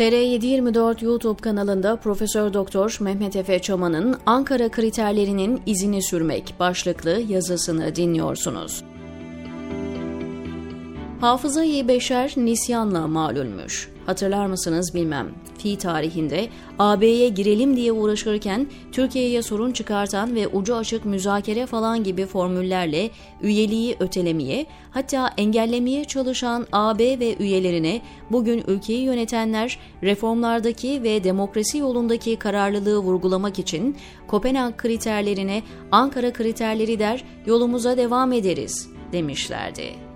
TR724 YouTube kanalında Profesör Doktor Mehmet Efe Çaman'ın Ankara kriterlerinin izini sürmek başlıklı yazısını dinliyorsunuz. Hafıza-i beşer nisyanla malulmüş. Hatırlar mısınız bilmem. Fi tarihinde AB'ye girelim diye uğraşırken Türkiye'ye sorun çıkartan ve ucu açık müzakere falan gibi formüllerle üyeliği ötelemeye hatta engellemeye çalışan AB ve üyelerine bugün ülkeyi yönetenler reformlardaki ve demokrasi yolundaki kararlılığı vurgulamak için Kopenhag kriterlerine Ankara kriterleri der yolumuza devam ederiz demişlerdi.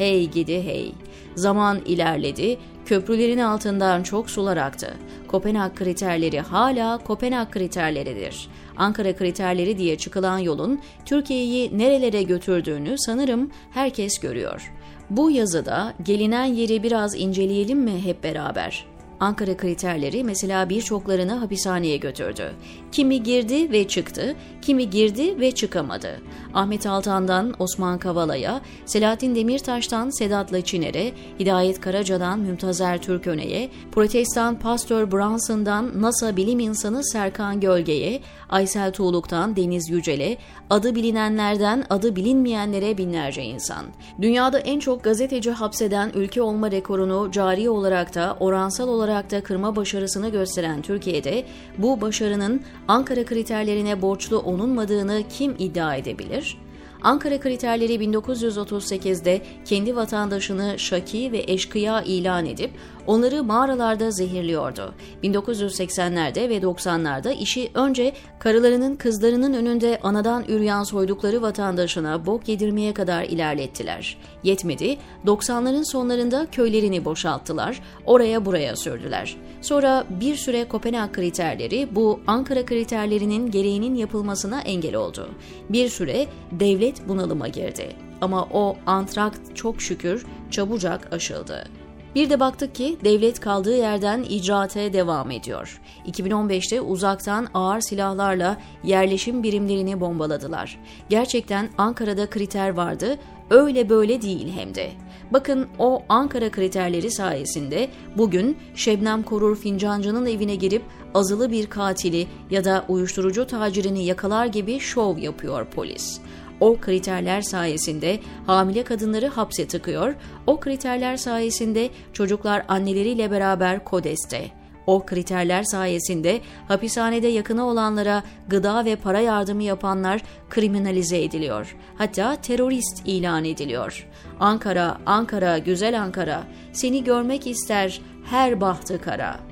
Hey gidi hey. Zaman ilerledi, köprülerin altından çok sular aktı. Kopenhag kriterleri hala Kopenhag kriterleridir. Ankara kriterleri diye çıkılan yolun Türkiye'yi nerelere götürdüğünü sanırım herkes görüyor. Bu yazıda gelinen yeri biraz inceleyelim mi hep beraber? Ankara kriterleri mesela birçoklarını hapishaneye götürdü. Kimi girdi ve çıktı, kimi girdi ve çıkamadı. Ahmet Altan'dan Osman Kavala'ya, Selahattin Demirtaş'tan Sedat Laçiner'e, Hidayet Karaca'dan Mümtazer Türköne'ye, Protestan Pastör Branson'dan NASA bilim insanı Serkan Gölge'ye, Aysel Tuğluk'tan Deniz Yücel'e, adı bilinenlerden adı bilinmeyenlere binlerce insan. Dünyada en çok gazeteci hapseden ülke olma rekorunu cari olarak da oransal olarak da kırma başarısını gösteren Türkiye'de bu başarının Ankara kriterlerine borçlu olunmadığını kim iddia edebilir? Ankara kriterleri 1938'de kendi vatandaşını şaki ve eşkıya ilan edip onları mağaralarda zehirliyordu. 1980'lerde ve 90'larda işi önce karılarının kızlarının önünde anadan üryan soydukları vatandaşına bok yedirmeye kadar ilerlettiler. Yetmedi, 90'ların sonlarında köylerini boşalttılar, oraya buraya sürdüler. Sonra bir süre Kopenhag kriterleri bu Ankara kriterlerinin gereğinin yapılmasına engel oldu. Bir süre devlet bunalıma girdi. Ama o antrakt çok şükür çabucak aşıldı. Bir de baktık ki devlet kaldığı yerden icraate devam ediyor. 2015'te uzaktan ağır silahlarla yerleşim birimlerini bombaladılar. Gerçekten Ankara'da kriter vardı, öyle böyle değil hem de. Bakın o Ankara kriterleri sayesinde bugün Şebnem Korur Fincancı'nın evine girip azılı bir katili ya da uyuşturucu tacirini yakalar gibi şov yapıyor polis. O kriterler sayesinde hamile kadınları hapse tıkıyor, o kriterler sayesinde çocuklar anneleriyle beraber kodeste. O kriterler sayesinde hapishanede yakını olanlara gıda ve para yardımı yapanlar kriminalize ediliyor. Hatta terörist ilan ediliyor. Ankara, Ankara, güzel Ankara, seni görmek ister her bahtı kara.''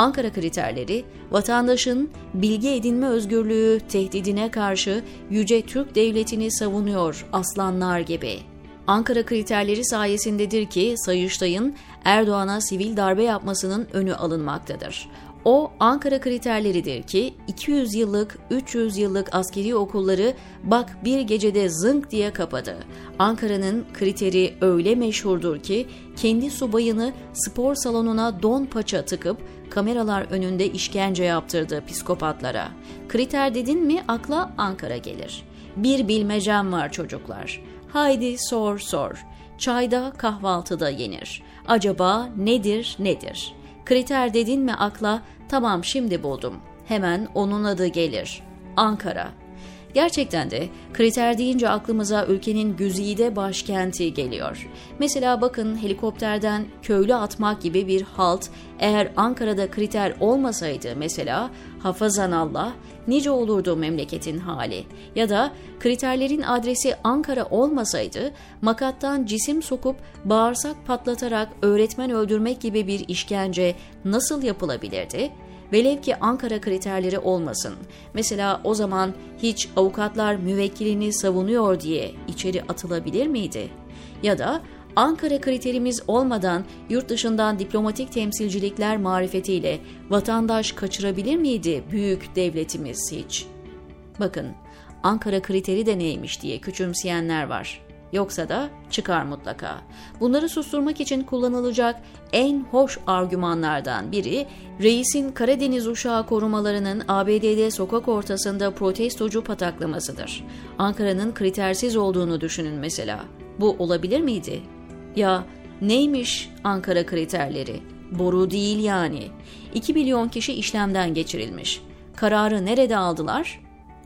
Ankara kriterleri, vatandaşın bilgi edinme özgürlüğü tehdidine karşı yüce Türk devletini savunuyor aslanlar gibi. Ankara kriterleri sayesindedir ki Sayıştay'ın Erdoğan'a sivil darbe yapmasının önü alınmaktadır. O Ankara kriterleridir ki 200 yıllık, 300 yıllık askeri okulları bak bir gecede zınk diye kapadı. Ankara'nın kriteri öyle meşhurdur ki kendi subayını spor salonuna don paça tıkıp kameralar önünde işkence yaptırdı psikopatlara. Kriter dedin mi akla Ankara gelir. Bir bilmecem var çocuklar. Haydi sor sor. Çayda kahvaltıda yenir. Acaba nedir nedir?'' Kriter dedin mi akla tamam şimdi buldum. Hemen onun adı gelir. Ankara. Gerçekten de kriter deyince aklımıza ülkenin güzide başkenti geliyor. Mesela bakın helikopterden köylü atmak gibi bir halt eğer Ankara'da kriter olmasaydı mesela hafazan Allah nice olurdu memleketin hali. Ya da kriterlerin adresi Ankara olmasaydı makattan cisim sokup bağırsak patlatarak öğretmen öldürmek gibi bir işkence nasıl yapılabilirdi? Velev ki Ankara kriterleri olmasın. Mesela o zaman hiç avukatlar müvekkilini savunuyor diye içeri atılabilir miydi? Ya da Ankara kriterimiz olmadan yurt dışından diplomatik temsilcilikler marifetiyle vatandaş kaçırabilir miydi büyük devletimiz hiç? Bakın, Ankara kriteri de neymiş diye küçümseyenler var. Yoksa da çıkar mutlaka. Bunları susturmak için kullanılacak en hoş argümanlardan biri reisin Karadeniz uşağı korumalarının ABD'de sokak ortasında protestocu pataklamasıdır. Ankara'nın kritersiz olduğunu düşünün mesela. Bu olabilir miydi? Ya neymiş Ankara kriterleri? Boru değil yani. 2 milyon kişi işlemden geçirilmiş. Kararı nerede aldılar?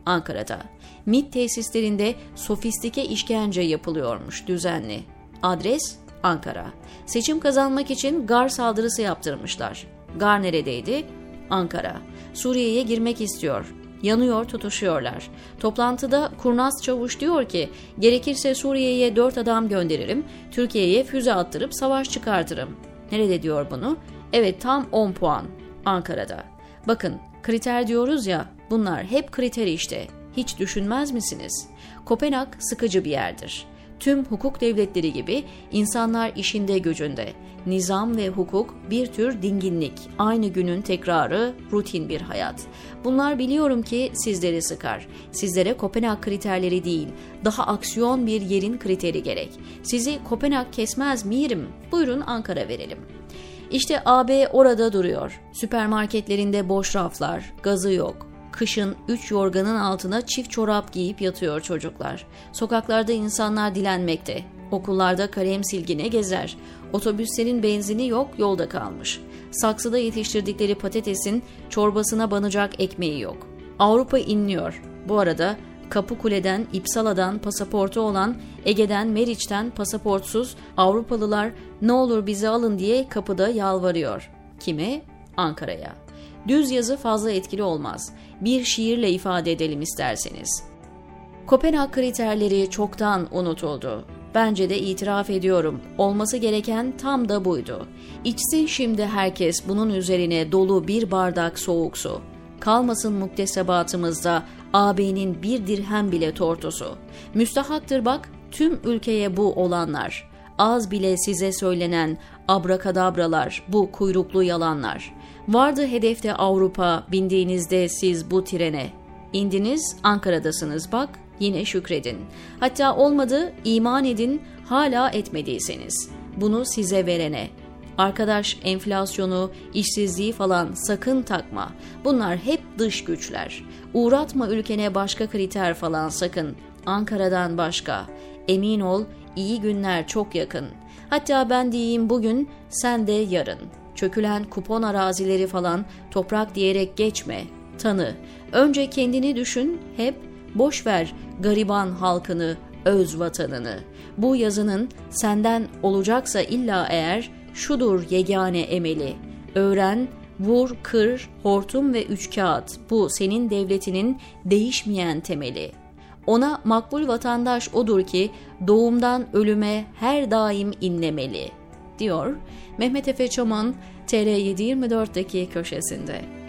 Ankara'da. MİT tesislerinde sofistike işkence yapılıyormuş düzenli. Adres Ankara. Seçim kazanmak için gar saldırısı yaptırmışlar. Gar neredeydi? Ankara. Suriye'ye girmek istiyor. Yanıyor tutuşuyorlar. Toplantıda kurnaz çavuş diyor ki gerekirse Suriye'ye dört adam gönderirim, Türkiye'ye füze attırıp savaş çıkartırım. Nerede diyor bunu? Evet tam 10 puan. Ankara'da. Bakın kriter diyoruz ya bunlar hep kriter işte. Hiç düşünmez misiniz? Kopenhag sıkıcı bir yerdir. Tüm hukuk devletleri gibi insanlar işinde gücünde. Nizam ve hukuk bir tür dinginlik, aynı günün tekrarı, rutin bir hayat. Bunlar biliyorum ki sizleri sıkar. Sizlere Kopenhag kriterleri değil, daha aksiyon bir yerin kriteri gerek. Sizi Kopenhag kesmez mirim? Buyurun Ankara verelim. İşte AB orada duruyor. Süpermarketlerinde boş raflar, gazı yok, Kışın üç yorganın altına çift çorap giyip yatıyor çocuklar. Sokaklarda insanlar dilenmekte. Okullarda kalem silgine gezer. Otobüslerin benzini yok yolda kalmış. Saksıda yetiştirdikleri patatesin çorbasına banacak ekmeği yok. Avrupa inliyor. Bu arada Kapıkule'den, İpsala'dan pasaportu olan, Ege'den, Meriç'ten pasaportsuz Avrupalılar ne olur bizi alın diye kapıda yalvarıyor. Kime? Ankara'ya. Düz yazı fazla etkili olmaz. Bir şiirle ifade edelim isterseniz. Kopenhag kriterleri çoktan unutuldu. Bence de itiraf ediyorum. Olması gereken tam da buydu. İçsin şimdi herkes bunun üzerine dolu bir bardak soğuk su. Kalmasın muktesebatımızda AB'nin bir dirhem bile tortusu. Müstahaktır bak tüm ülkeye bu olanlar. Az bile size söylenen abrakadabralar, bu kuyruklu yalanlar. Vardı hedefte Avrupa, bindiğinizde siz bu trene. İndiniz, Ankara'dasınız bak, yine şükredin. Hatta olmadı, iman edin, hala etmediyseniz. Bunu size verene. Arkadaş enflasyonu, işsizliği falan sakın takma. Bunlar hep dış güçler. Uğratma ülkene başka kriter falan sakın. Ankara'dan başka. Emin ol, iyi günler çok yakın. Hatta ben diyeyim bugün, sen de yarın. Çökülen kupon arazileri falan toprak diyerek geçme. Tanı. Önce kendini düşün, hep boş ver gariban halkını, öz vatanını. Bu yazının senden olacaksa illa eğer şudur yegane emeli. Öğren, vur, kır, hortum ve üç kağıt. Bu senin devletinin değişmeyen temeli.'' Ona makbul vatandaş odur ki doğumdan ölüme her daim inlemeli, diyor Mehmet Efe Çaman TR724'deki köşesinde.